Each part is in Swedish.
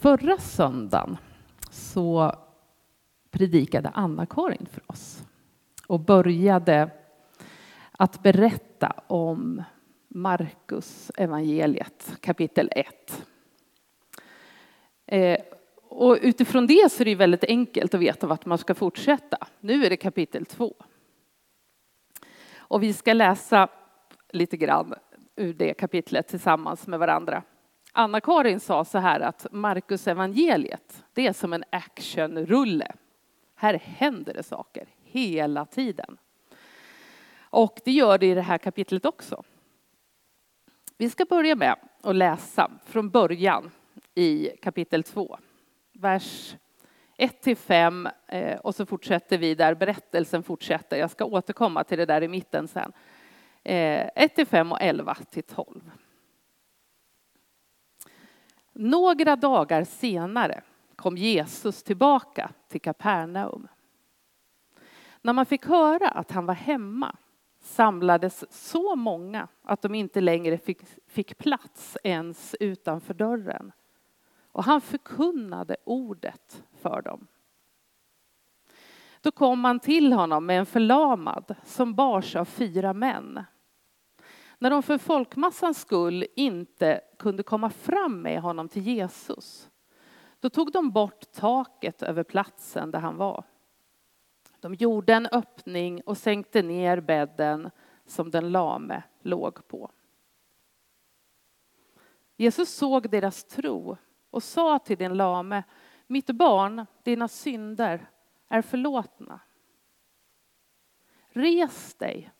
Förra söndagen så predikade Anna-Karin för oss och började att berätta om Markus evangeliet kapitel 1. Eh, och utifrån det så är det väldigt enkelt att veta vart man ska fortsätta. Nu är det kapitel 2. Och vi ska läsa lite grann ur det kapitlet tillsammans med varandra. Anna-Karin sa så här att Markus evangeliet, det är som en actionrulle. Här händer det saker hela tiden. Och det gör det i det här kapitlet också. Vi ska börja med att läsa från början i kapitel 2. Vers 1 till 5 eh, och så fortsätter vi där berättelsen fortsätter. Jag ska återkomma till det där i mitten sen. Eh, 1 till 5 och 11 till 12. Några dagar senare kom Jesus tillbaka till Kapernaum. När man fick höra att han var hemma samlades så många att de inte längre fick, fick plats ens utanför dörren. Och han förkunnade ordet för dem. Då kom man till honom med en förlamad som bars av fyra män. När de för folkmassans skull inte kunde komma fram med honom till Jesus, då tog de bort taket över platsen där han var. De gjorde en öppning och sänkte ner bädden som den lame låg på. Jesus såg deras tro och sa till den lame, mitt barn, dina synder är förlåtna. Res dig,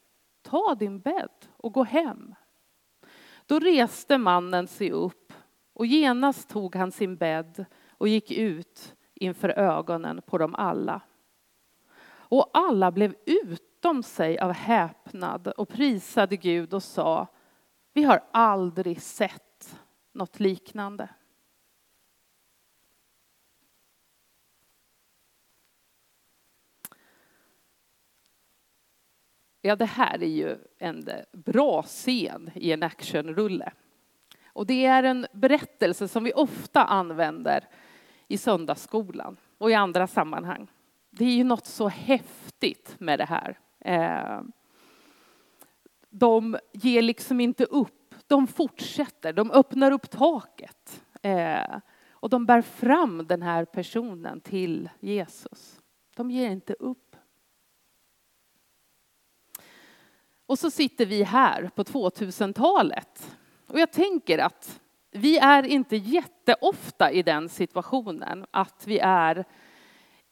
ta din bädd och gå hem. Då reste mannen sig upp och genast tog han sin bädd och gick ut inför ögonen på dem alla. Och alla blev utom sig av häpnad och prisade Gud och sa, vi har aldrig sett något liknande. Ja, det här är ju en bra scen i en actionrulle. Och det är en berättelse som vi ofta använder i söndagsskolan och i andra sammanhang. Det är ju något så häftigt med det här. Eh, de ger liksom inte upp, de fortsätter, de öppnar upp taket. Eh, och de bär fram den här personen till Jesus. De ger inte upp. Och så sitter vi här på 2000-talet. Och jag tänker att vi är inte jätteofta i den situationen att vi är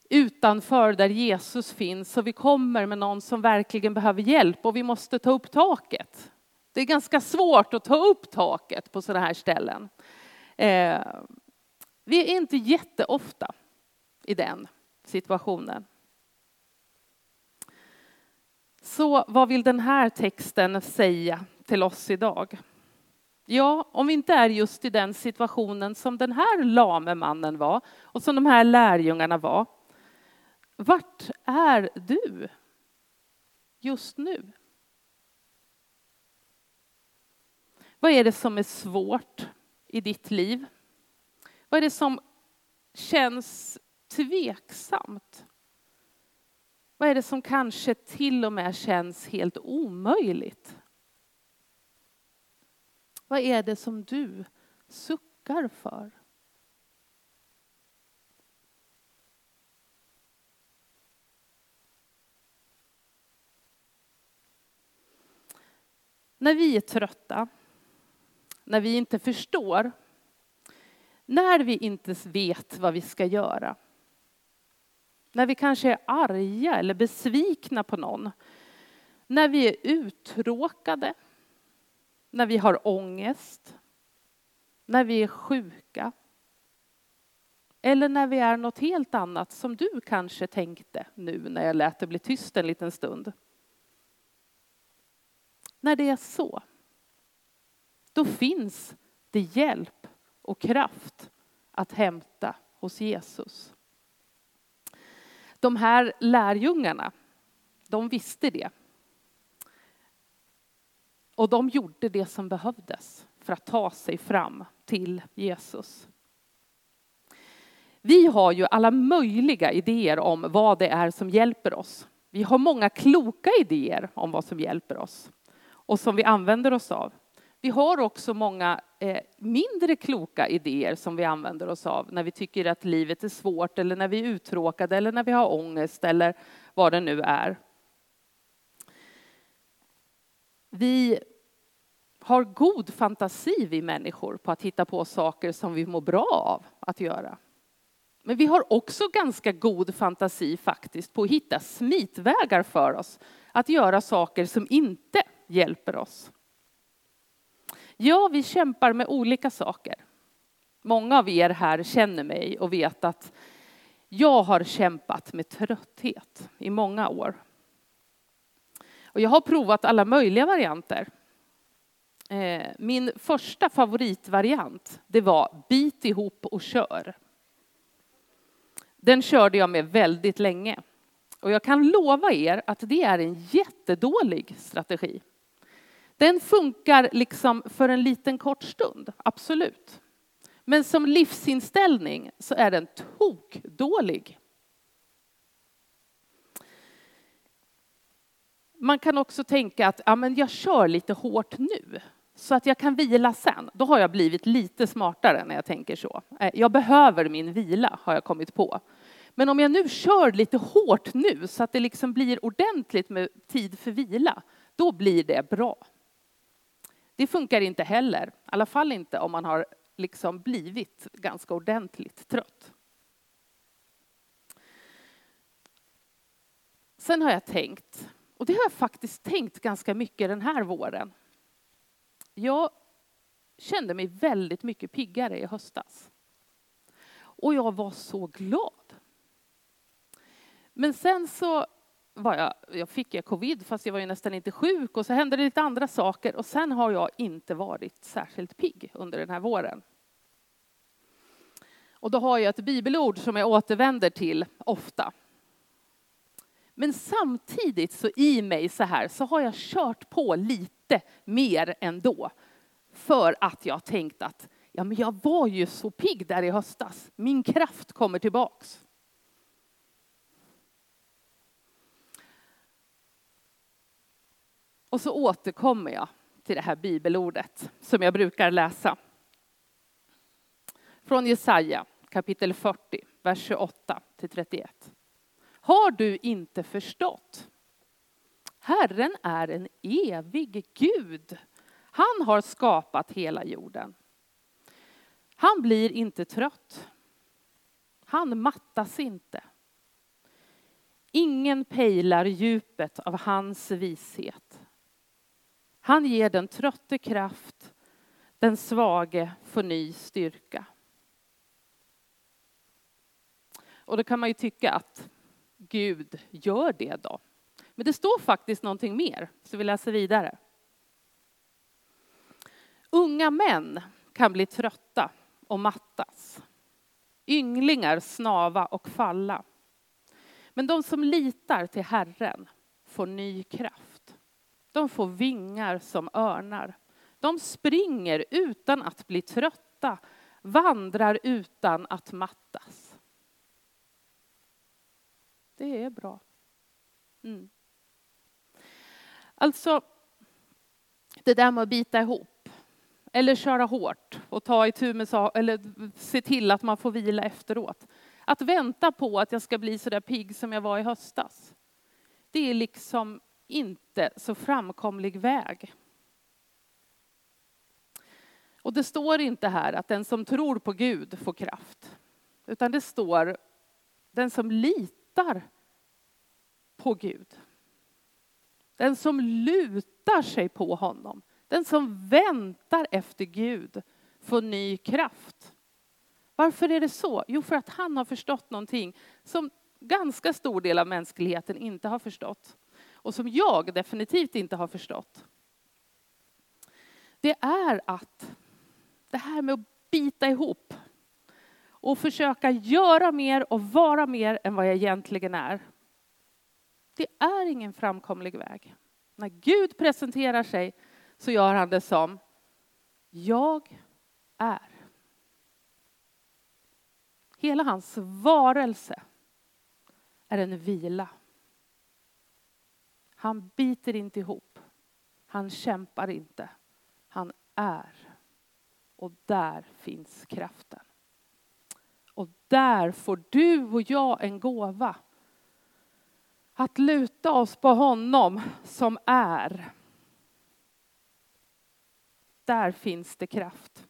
utanför där Jesus finns och vi kommer med någon som verkligen behöver hjälp och vi måste ta upp taket. Det är ganska svårt att ta upp taket på sådana här ställen. Eh, vi är inte jätteofta i den situationen. Så vad vill den här texten säga till oss idag? Ja, om vi inte är just i den situationen som den här lame mannen var och som de här lärjungarna var. Vart är du just nu? Vad är det som är svårt i ditt liv? Vad är det som känns tveksamt? Vad är det som kanske till och med känns helt omöjligt? Vad är det som du suckar för? När vi är trötta, när vi inte förstår, när vi inte vet vad vi ska göra, när vi kanske är arga eller besvikna på någon, när vi är uttråkade, när vi har ångest, när vi är sjuka eller när vi är något helt annat som du kanske tänkte nu när jag lät det bli tyst en liten stund. När det är så, då finns det hjälp och kraft att hämta hos Jesus. De här lärjungarna, de visste det. Och de gjorde det som behövdes för att ta sig fram till Jesus. Vi har ju alla möjliga idéer om vad det är som hjälper oss. Vi har många kloka idéer om vad som hjälper oss och som vi använder oss av. Vi har också många eh, mindre kloka idéer som vi använder oss av när vi tycker att livet är svårt eller när vi är uttråkade eller när vi har ångest eller vad det nu är. Vi har god fantasi, vi människor, på att hitta på saker som vi mår bra av att göra. Men vi har också ganska god fantasi faktiskt på att hitta smitvägar för oss att göra saker som inte hjälper oss. Ja, vi kämpar med olika saker. Många av er här känner mig och vet att jag har kämpat med trötthet i många år. Och jag har provat alla möjliga varianter. Eh, min första favoritvariant, det var bit ihop och kör. Den körde jag med väldigt länge. Och jag kan lova er att det är en jättedålig strategi. Den funkar liksom för en liten kort stund, absolut. Men som livsinställning så är den tokdålig. Man kan också tänka att ja, men jag kör lite hårt nu så att jag kan vila sen. Då har jag blivit lite smartare när jag tänker så. Eh, jag behöver min vila har jag kommit på. Men om jag nu kör lite hårt nu så att det liksom blir ordentligt med tid för vila, då blir det bra. Det funkar inte heller, i alla fall inte om man har liksom blivit ganska ordentligt trött. Sen har jag tänkt, och det har jag faktiskt tänkt ganska mycket den här våren. Jag kände mig väldigt mycket piggare i höstas. Och jag var så glad. Men sen så var jag, jag fick jag covid fast jag var ju nästan inte sjuk och så hände det lite andra saker och sen har jag inte varit särskilt pigg under den här våren. Och då har jag ett bibelord som jag återvänder till ofta. Men samtidigt så i mig så här så har jag kört på lite mer ändå. För att jag tänkt att ja, men jag var ju så pigg där i höstas. Min kraft kommer tillbaks. Och så återkommer jag till det här bibelordet som jag brukar läsa. Från Jesaja kapitel 40, vers 28 till 31. Har du inte förstått? Herren är en evig Gud. Han har skapat hela jorden. Han blir inte trött. Han mattas inte. Ingen pejlar djupet av hans vishet. Han ger den trötte kraft, den svage får ny styrka. Och då kan man ju tycka att Gud gör det då. Men det står faktiskt någonting mer, så vi läser vidare. Unga män kan bli trötta och mattas. Ynglingar snava och falla. Men de som litar till Herren får ny kraft. De får vingar som örnar. De springer utan att bli trötta, vandrar utan att mattas. Det är bra. Mm. Alltså, det där med att bita ihop eller köra hårt och ta itu med eller se till att man får vila efteråt. Att vänta på att jag ska bli så där pigg som jag var i höstas. Det är liksom inte så framkomlig väg. Och det står inte här att den som tror på Gud får kraft, utan det står den som litar på Gud. Den som lutar sig på honom, den som väntar efter Gud får ny kraft. Varför är det så? Jo, för att han har förstått någonting som ganska stor del av mänskligheten inte har förstått och som jag definitivt inte har förstått. Det är att det här med att bita ihop och försöka göra mer och vara mer än vad jag egentligen är. Det är ingen framkomlig väg. När Gud presenterar sig så gör han det som Jag är. hela hans varelse är en vila. Han biter inte ihop. Han kämpar inte. Han är. Och där finns kraften. Och där får du och jag en gåva. Att luta oss på honom som är. Där finns det kraft.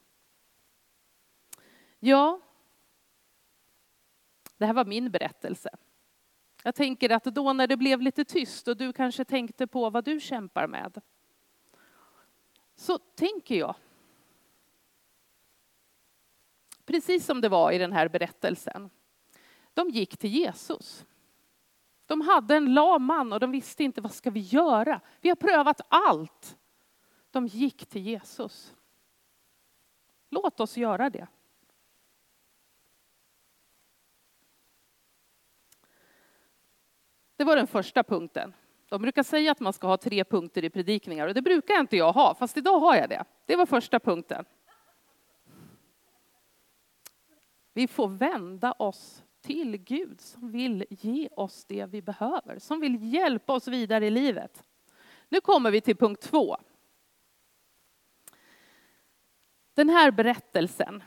Ja, det här var min berättelse. Jag tänker att då när det blev lite tyst och du kanske tänkte på vad du kämpar med. Så tänker jag. Precis som det var i den här berättelsen. De gick till Jesus. De hade en lam man och de visste inte vad ska vi göra. Vi har prövat allt. De gick till Jesus. Låt oss göra det. Det var den första punkten. De brukar säga att man ska ha tre punkter i predikningar och det brukar inte jag ha, fast idag har jag det. Det var första punkten. Vi får vända oss till Gud som vill ge oss det vi behöver, som vill hjälpa oss vidare i livet. Nu kommer vi till punkt två. Den här berättelsen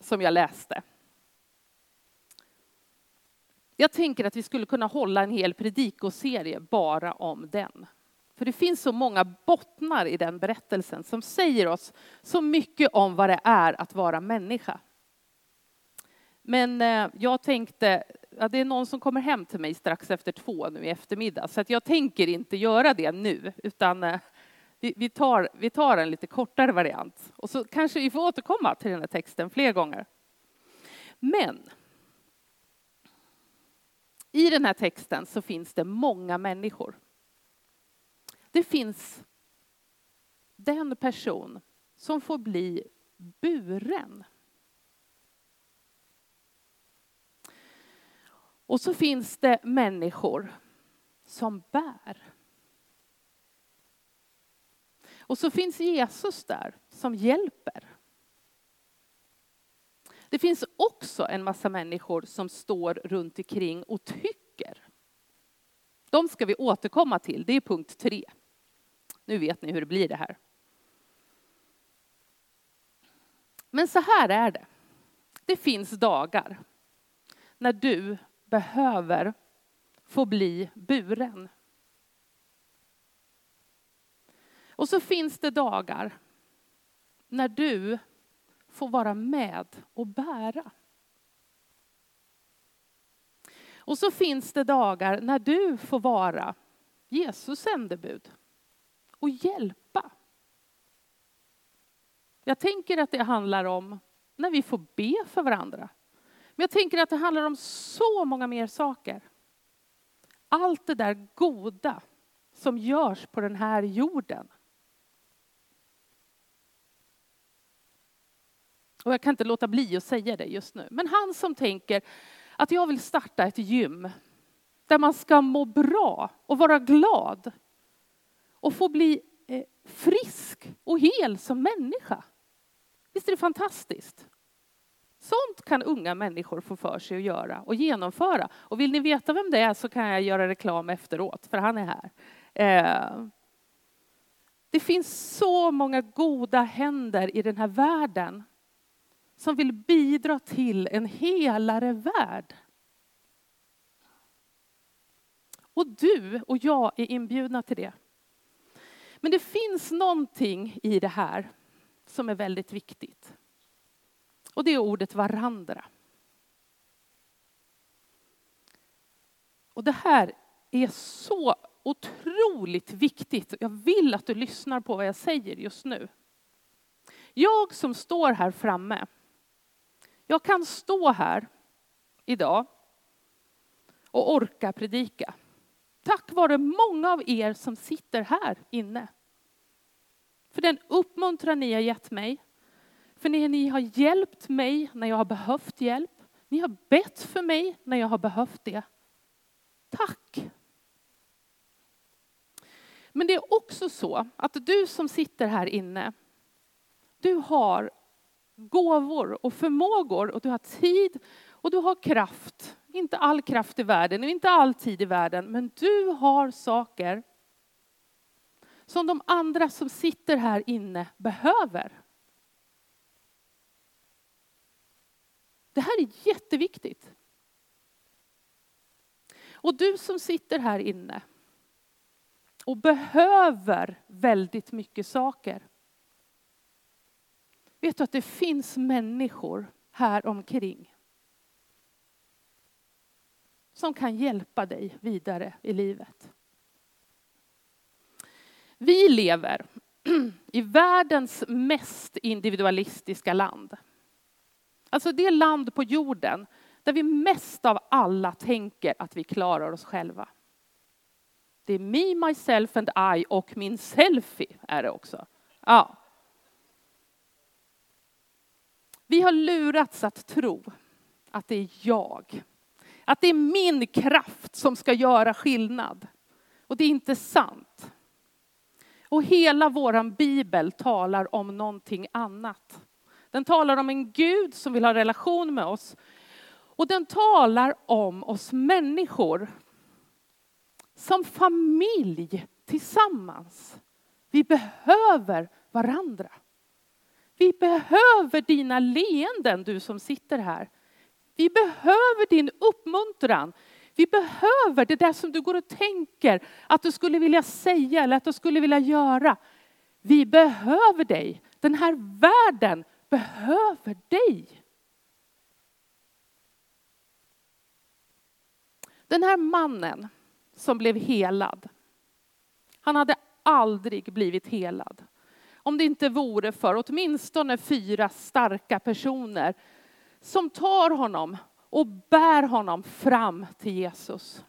som jag läste jag tänker att vi skulle kunna hålla en hel predikoserie bara om den. För det finns så många bottnar i den berättelsen som säger oss så mycket om vad det är att vara människa. Men eh, jag tänkte, ja, det är någon som kommer hem till mig strax efter två nu i eftermiddag, så att jag tänker inte göra det nu, utan eh, vi, vi, tar, vi tar en lite kortare variant. Och så kanske vi får återkomma till den här texten fler gånger. Men i den här texten så finns det många människor. Det finns den person som får bli buren. Och så finns det människor som bär. Och så finns Jesus där som hjälper. Det finns också en massa människor som står runt omkring och tycker. De ska vi återkomma till, det är punkt tre. Nu vet ni hur det blir det här. Men så här är det. Det finns dagar när du behöver få bli buren. Och så finns det dagar när du få vara med och bära. Och så finns det dagar när du får vara Jesus sändebud och hjälpa. Jag tänker att det handlar om när vi får be för varandra. Men jag tänker att det handlar om så många mer saker. Allt det där goda som görs på den här jorden. Och jag kan inte låta bli att säga det just nu. Men han som tänker att jag vill starta ett gym där man ska må bra och vara glad och få bli eh, frisk och hel som människa. Visst är det fantastiskt? Sånt kan unga människor få för sig att göra och genomföra. Och vill ni veta vem det är så kan jag göra reklam efteråt, för han är här. Eh, det finns så många goda händer i den här världen som vill bidra till en helare värld. Och du och jag är inbjudna till det. Men det finns någonting i det här som är väldigt viktigt. Och det är ordet varandra. Och det här är så otroligt viktigt. Jag vill att du lyssnar på vad jag säger just nu. Jag som står här framme jag kan stå här idag och orka predika. Tack vare många av er som sitter här inne. För den uppmuntran ni har gett mig. För ni, ni har hjälpt mig när jag har behövt hjälp. Ni har bett för mig när jag har behövt det. Tack! Men det är också så att du som sitter här inne, du har gåvor och förmågor och du har tid och du har kraft. Inte all kraft i världen och inte all tid i världen, men du har saker som de andra som sitter här inne behöver. Det här är jätteviktigt. Och du som sitter här inne och behöver väldigt mycket saker. Vet du att det finns människor här omkring som kan hjälpa dig vidare i livet. Vi lever i världens mest individualistiska land. Alltså det land på jorden där vi mest av alla tänker att vi klarar oss själva. Det är me, myself and I och min selfie är det också. Ja. Vi har lurats att tro att det är jag, att det är min kraft som ska göra skillnad. Och det är inte sant. Och hela våran bibel talar om någonting annat. Den talar om en Gud som vill ha relation med oss. Och den talar om oss människor som familj tillsammans. Vi behöver varandra. Vi behöver dina leenden, du som sitter här. Vi behöver din uppmuntran. Vi behöver det där som du går och tänker att du skulle vilja säga eller att du skulle vilja göra. Vi behöver dig. Den här världen behöver dig. Den här mannen som blev helad, han hade aldrig blivit helad om det inte vore för åtminstone fyra starka personer som tar honom och bär honom fram till Jesus.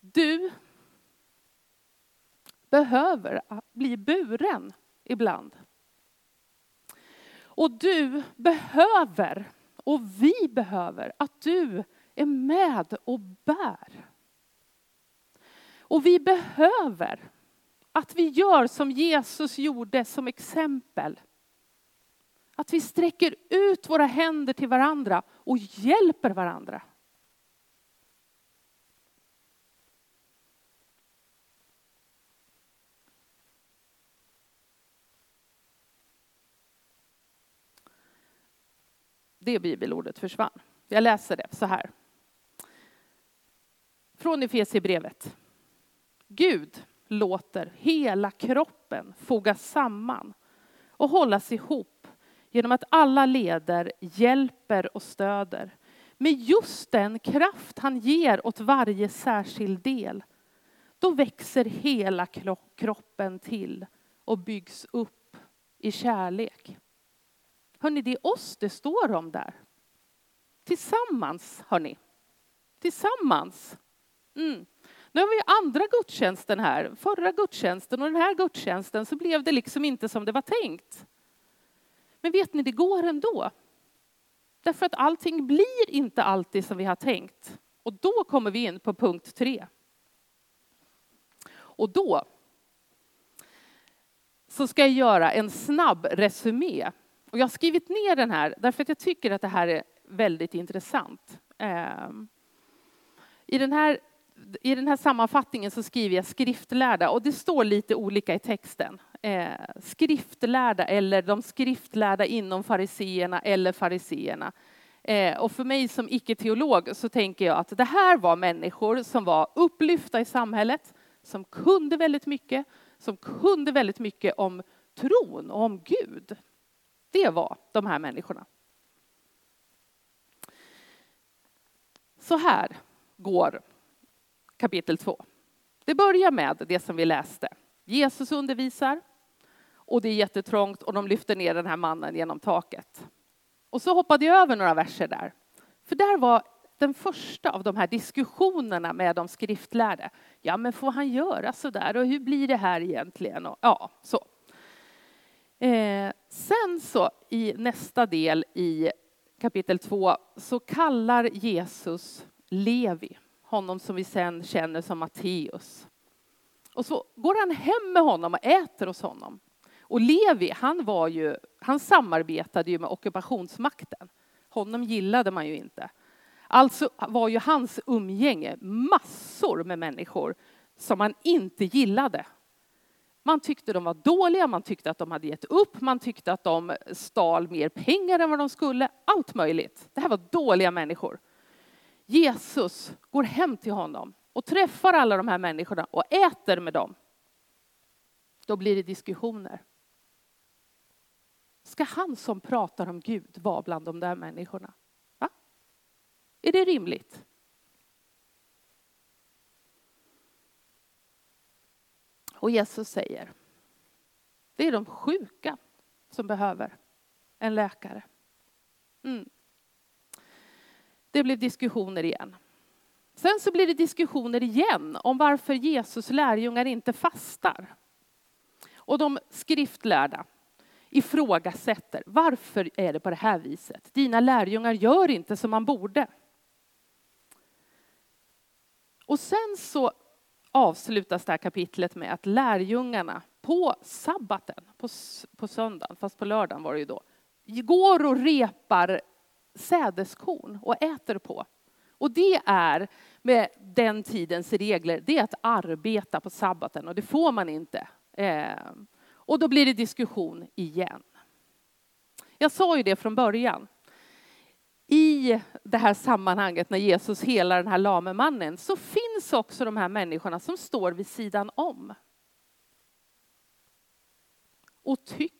Du behöver bli buren ibland. Och du behöver, och vi behöver, att du är med och bär. Och vi behöver att vi gör som Jesus gjorde som exempel. Att vi sträcker ut våra händer till varandra och hjälper varandra. Det bibelordet försvann. Jag läser det så här. Från Efesierbrevet. Gud låter hela kroppen fogas samman och hållas ihop genom att alla leder hjälper och stöder med just den kraft han ger åt varje särskild del. Då växer hela kroppen till och byggs upp i kärlek. Hörni, det är oss det står om där. Tillsammans, hörni. Tillsammans. Mm. Nu har vi andra gudstjänsten här, förra gudstjänsten och den här gudstjänsten så blev det liksom inte som det var tänkt. Men vet ni, det går ändå. Därför att allting blir inte alltid som vi har tänkt. Och då kommer vi in på punkt tre. Och då så ska jag göra en snabb resumé. Och jag har skrivit ner den här därför att jag tycker att det här är väldigt intressant. Ehm, I den här i den här sammanfattningen så skriver jag skriftlärda och det står lite olika i texten. Eh, skriftlärda eller de skriftlärda inom fariseerna eller fariseerna. Eh, och för mig som icke-teolog så tänker jag att det här var människor som var upplyfta i samhället, som kunde väldigt mycket, som kunde väldigt mycket om tron och om Gud. Det var de här människorna. Så här går kapitel 2. Det börjar med det som vi läste. Jesus undervisar och det är jättetrångt och de lyfter ner den här mannen genom taket. Och så hoppade jag över några verser där. För där var den första av de här diskussionerna med de skriftlärde. Ja, men får han göra så där och hur blir det här egentligen? Och, ja, så. Eh, sen så i nästa del i kapitel 2 så kallar Jesus Levi honom som vi sen känner som Matteus. Och så går han hem med honom och äter hos honom. Och Levi, han, var ju, han samarbetade ju med ockupationsmakten. Honom gillade man ju inte. Alltså var ju hans umgänge massor med människor som man inte gillade. Man tyckte de var dåliga, man tyckte att de hade gett upp, man tyckte att de stal mer pengar än vad de skulle. Allt möjligt. Det här var dåliga människor. Jesus går hem till honom och träffar alla de här människorna och äter med dem. Då blir det diskussioner. Ska han som pratar om Gud vara bland de där människorna? Va? Är det rimligt? Och Jesus säger, det är de sjuka som behöver en läkare. Mm. Det blev diskussioner igen. Sen så blir det diskussioner igen om varför Jesus lärjungar inte fastar. Och de skriftlärda ifrågasätter, varför är det på det här viset? Dina lärjungar gör inte som man borde. Och sen så avslutas det här kapitlet med att lärjungarna på sabbaten, på, på söndagen, fast på lördagen var det ju då, går och repar sädeskorn och äter på. Och det är med den tidens regler, det är att arbeta på sabbaten och det får man inte. Eh, och då blir det diskussion igen. Jag sa ju det från början. I det här sammanhanget när Jesus helar den här lame mannen så finns också de här människorna som står vid sidan om. Och tycker.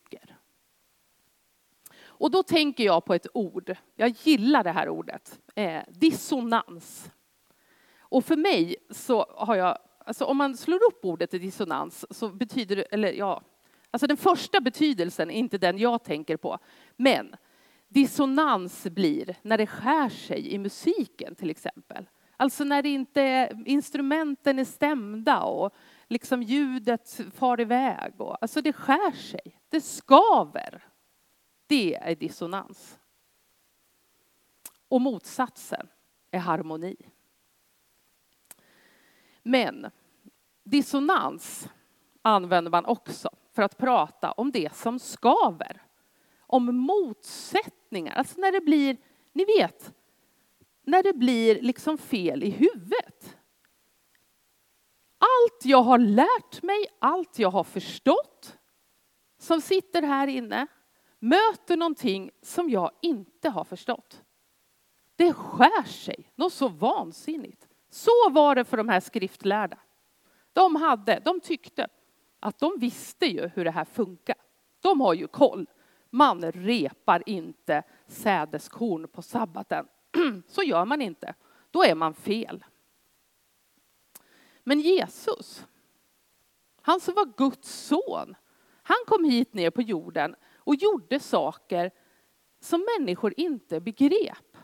Och då tänker jag på ett ord. Jag gillar det här ordet. Eh, dissonans. Och för mig så har jag, alltså om man slår upp ordet dissonans så betyder det, eller ja, alltså den första betydelsen är inte den jag tänker på. Men dissonans blir när det skär sig i musiken till exempel. Alltså när det inte instrumenten är stämda och liksom ljudet far iväg. Och, alltså det skär sig, det skaver. Det är dissonans. Och motsatsen är harmoni. Men dissonans använder man också för att prata om det som skaver. Om motsättningar, alltså när det blir, ni vet, när det blir liksom fel i huvudet. Allt jag har lärt mig, allt jag har förstått som sitter här inne möter någonting som jag inte har förstått. Det skär sig, något så vansinnigt. Så var det för de här skriftlärda. De, hade, de tyckte att de visste ju hur det här funkar. De har ju koll. Man repar inte sädeskorn på sabbaten. Så gör man inte. Då är man fel. Men Jesus, han som var Guds son, han kom hit ner på jorden och gjorde saker som människor inte begrep.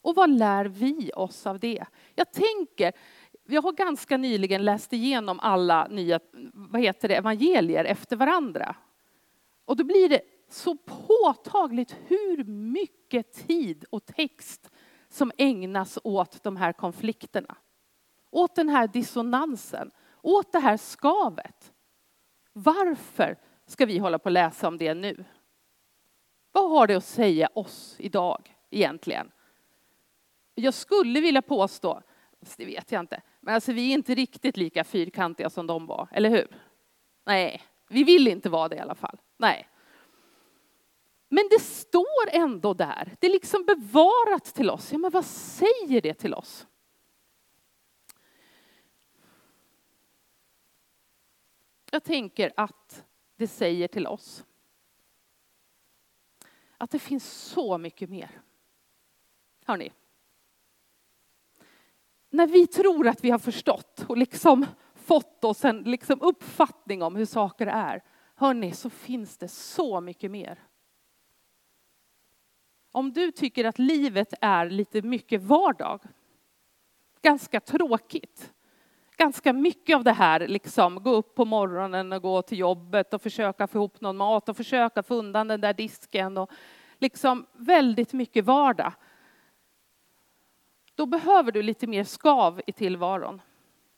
Och vad lär vi oss av det? Jag tänker, jag har ganska nyligen läst igenom alla nya vad heter det, evangelier efter varandra. Och då blir det så påtagligt hur mycket tid och text som ägnas åt de här konflikterna. Åt den här dissonansen, åt det här skavet. Varför ska vi hålla på och läsa om det nu? Vad har det att säga oss idag egentligen? Jag skulle vilja påstå, det vet jag inte, men alltså vi är inte riktigt lika fyrkantiga som de var, eller hur? Nej, vi vill inte vara det i alla fall. Nej. Men det står ändå där, det är liksom bevarat till oss. Ja, men vad säger det till oss? Jag tänker att det säger till oss att det finns så mycket mer. Hörni. När vi tror att vi har förstått och liksom fått oss en liksom uppfattning om hur saker är, hörni, så finns det så mycket mer. Om du tycker att livet är lite mycket vardag, ganska tråkigt, ganska mycket av det här, liksom gå upp på morgonen och gå till jobbet och försöka få ihop någon mat och försöka få undan den där disken och liksom väldigt mycket vardag. Då behöver du lite mer skav i tillvaron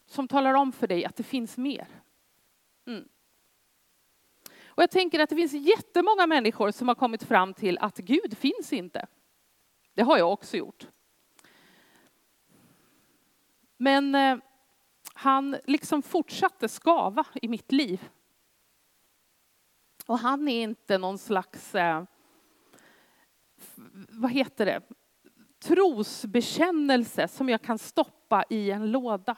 som talar om för dig att det finns mer. Mm. Och jag tänker att det finns jättemånga människor som har kommit fram till att Gud finns inte. Det har jag också gjort. Men eh, han liksom fortsatte skava i mitt liv. Och han är inte någon slags, eh, vad heter det, trosbekännelse som jag kan stoppa i en låda.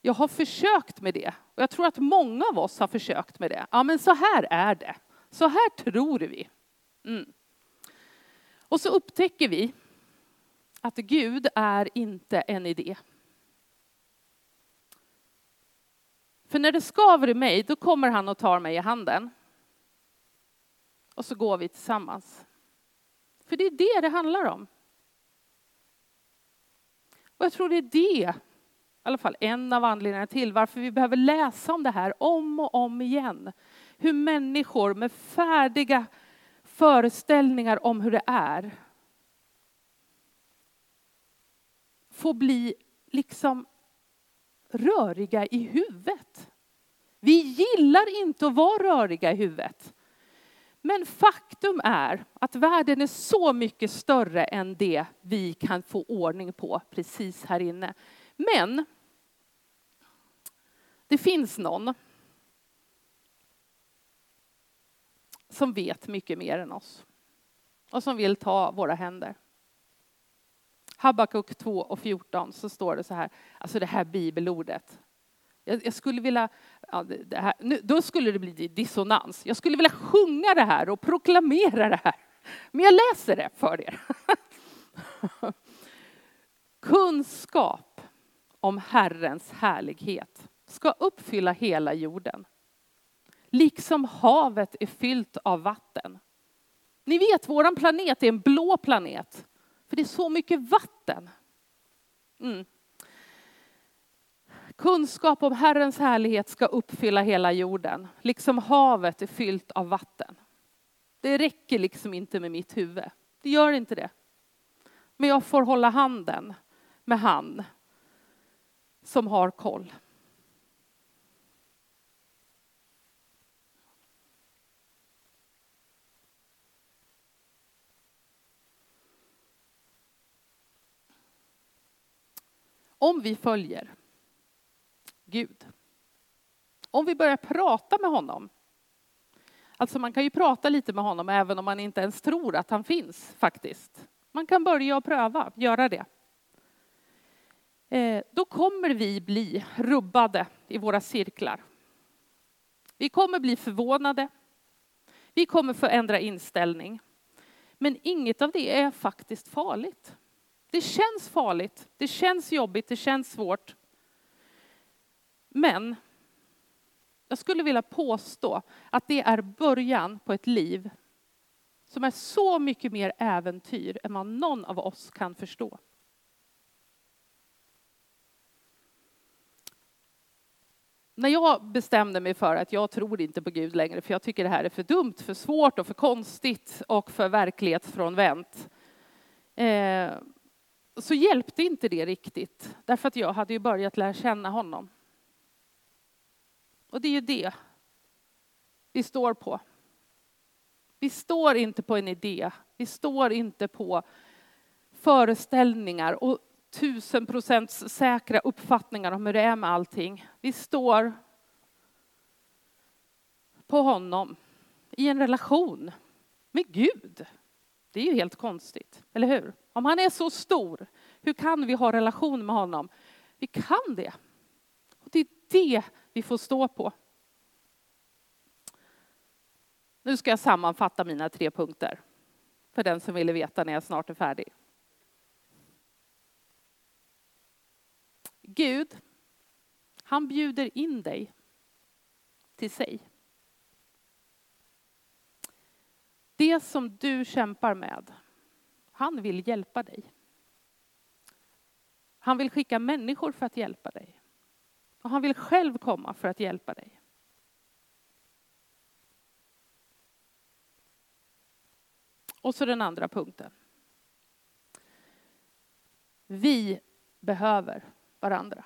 Jag har försökt med det och jag tror att många av oss har försökt med det. Ja, men så här är det. Så här tror vi. Mm. Och så upptäcker vi att Gud är inte en idé. För när det skaver i mig, då kommer han och tar mig i handen. Och så går vi tillsammans. För det är det det handlar om. Och jag tror det är det, i alla fall en av anledningarna till varför vi behöver läsa om det här om och om igen. Hur människor med färdiga föreställningar om hur det är får bli liksom röriga i huvudet. Vi gillar inte att vara röriga i huvudet. Men faktum är att världen är så mycket större än det vi kan få ordning på precis här inne. Men det finns någon som vet mycket mer än oss och som vill ta våra händer. Habakuk 2 och 14 så står det så här, alltså det här bibelordet. Jag, jag skulle vilja, ja, det här, nu, då skulle det bli dissonans. Jag skulle vilja sjunga det här och proklamera det här. Men jag läser det för er. Kunskap om Herrens härlighet ska uppfylla hela jorden. Liksom havet är fyllt av vatten. Ni vet, vår planet är en blå planet. För det är så mycket vatten. Mm. Kunskap om Herrens härlighet ska uppfylla hela jorden, liksom havet är fyllt av vatten. Det räcker liksom inte med mitt huvud. Det gör inte det. Men jag får hålla handen med han som har koll. Om vi följer Gud. Om vi börjar prata med honom. Alltså man kan ju prata lite med honom även om man inte ens tror att han finns faktiskt. Man kan börja och pröva, göra det. Eh, då kommer vi bli rubbade i våra cirklar. Vi kommer bli förvånade. Vi kommer få ändra inställning. Men inget av det är faktiskt farligt. Det känns farligt, det känns jobbigt, det känns svårt. Men jag skulle vilja påstå att det är början på ett liv som är så mycket mer äventyr än vad någon av oss kan förstå. När jag bestämde mig för att jag tror inte på Gud längre, för jag tycker det här är för dumt, för svårt och för konstigt och för verklighetsfrånvänt. Eh, så hjälpte inte det riktigt, därför att jag hade ju börjat lära känna honom. Och det är ju det vi står på. Vi står inte på en idé, vi står inte på föreställningar och tusen procents säkra uppfattningar om hur det är med allting. Vi står på honom i en relation med Gud. Det är ju helt konstigt, eller hur? Om han är så stor, hur kan vi ha relation med honom? Vi kan det. Och det är det vi får stå på. Nu ska jag sammanfatta mina tre punkter för den som ville veta när jag snart är färdig. Gud, han bjuder in dig till sig. Det som du kämpar med, han vill hjälpa dig. Han vill skicka människor för att hjälpa dig. Och han vill själv komma för att hjälpa dig. Och så den andra punkten. Vi behöver varandra.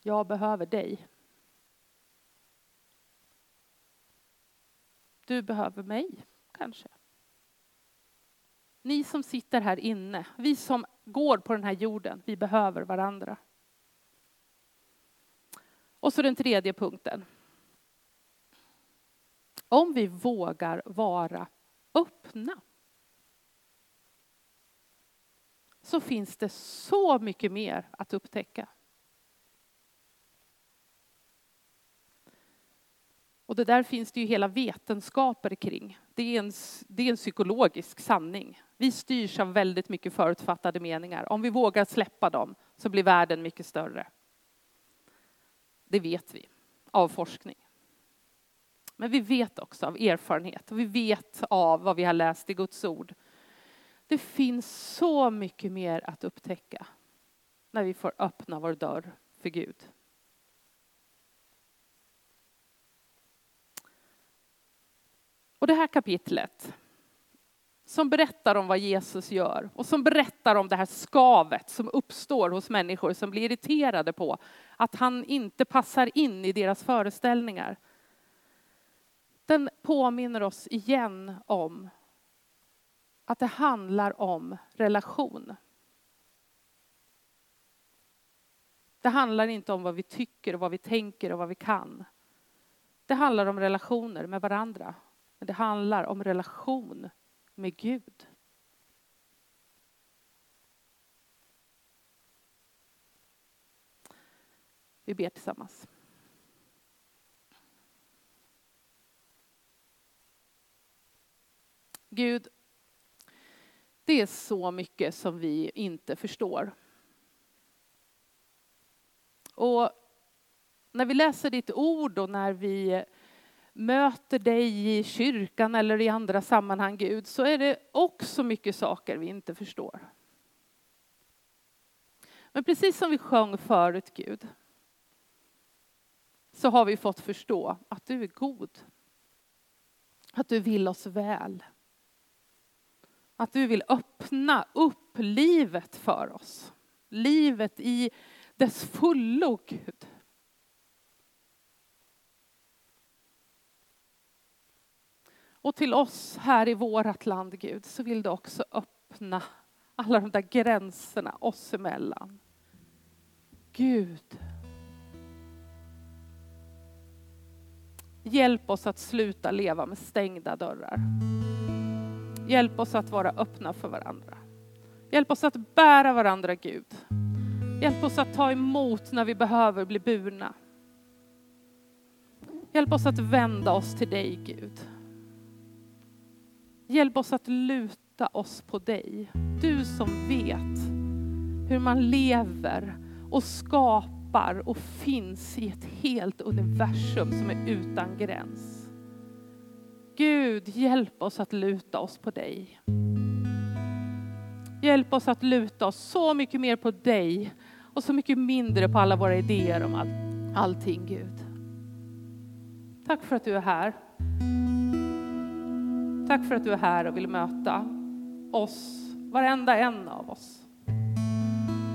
Jag behöver dig. Du behöver mig, kanske. Ni som sitter här inne, vi som går på den här jorden, vi behöver varandra. Och så den tredje punkten. Om vi vågar vara öppna så finns det så mycket mer att upptäcka. Och det där finns det ju hela vetenskaper kring. Det är, en, det är en psykologisk sanning. Vi styrs av väldigt mycket förutfattade meningar. Om vi vågar släppa dem så blir världen mycket större. Det vet vi av forskning. Men vi vet också av erfarenhet och vi vet av vad vi har läst i Guds ord. Det finns så mycket mer att upptäcka när vi får öppna vår dörr för Gud. Och det här kapitlet som berättar om vad Jesus gör och som berättar om det här skavet som uppstår hos människor som blir irriterade på att han inte passar in i deras föreställningar. Den påminner oss igen om att det handlar om relation. Det handlar inte om vad vi tycker och vad vi tänker och vad vi kan. Det handlar om relationer med varandra. Men det handlar om relation med Gud. Vi ber tillsammans. Gud, det är så mycket som vi inte förstår. Och när vi läser ditt ord och när vi möter dig i kyrkan eller i andra sammanhang, Gud, så är det också mycket saker vi inte förstår. Men precis som vi sjöng förut, Gud, så har vi fått förstå att du är god. Att du vill oss väl. Att du vill öppna upp livet för oss. Livet i dess fullo, Gud. Och till oss här i vårt land, Gud, så vill du också öppna alla de där gränserna oss emellan. Gud. Hjälp oss att sluta leva med stängda dörrar. Hjälp oss att vara öppna för varandra. Hjälp oss att bära varandra, Gud. Hjälp oss att ta emot när vi behöver bli burna. Hjälp oss att vända oss till dig, Gud. Hjälp oss att luta oss på dig. Du som vet hur man lever och skapar och finns i ett helt universum som är utan gräns. Gud, hjälp oss att luta oss på dig. Hjälp oss att luta oss så mycket mer på dig och så mycket mindre på alla våra idéer om all, allting, Gud. Tack för att du är här. Tack för att du är här och vill möta oss, varenda en av oss.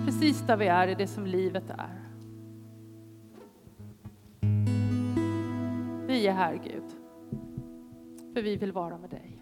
Precis där vi är i det som livet är. Vi är här Gud, för vi vill vara med dig.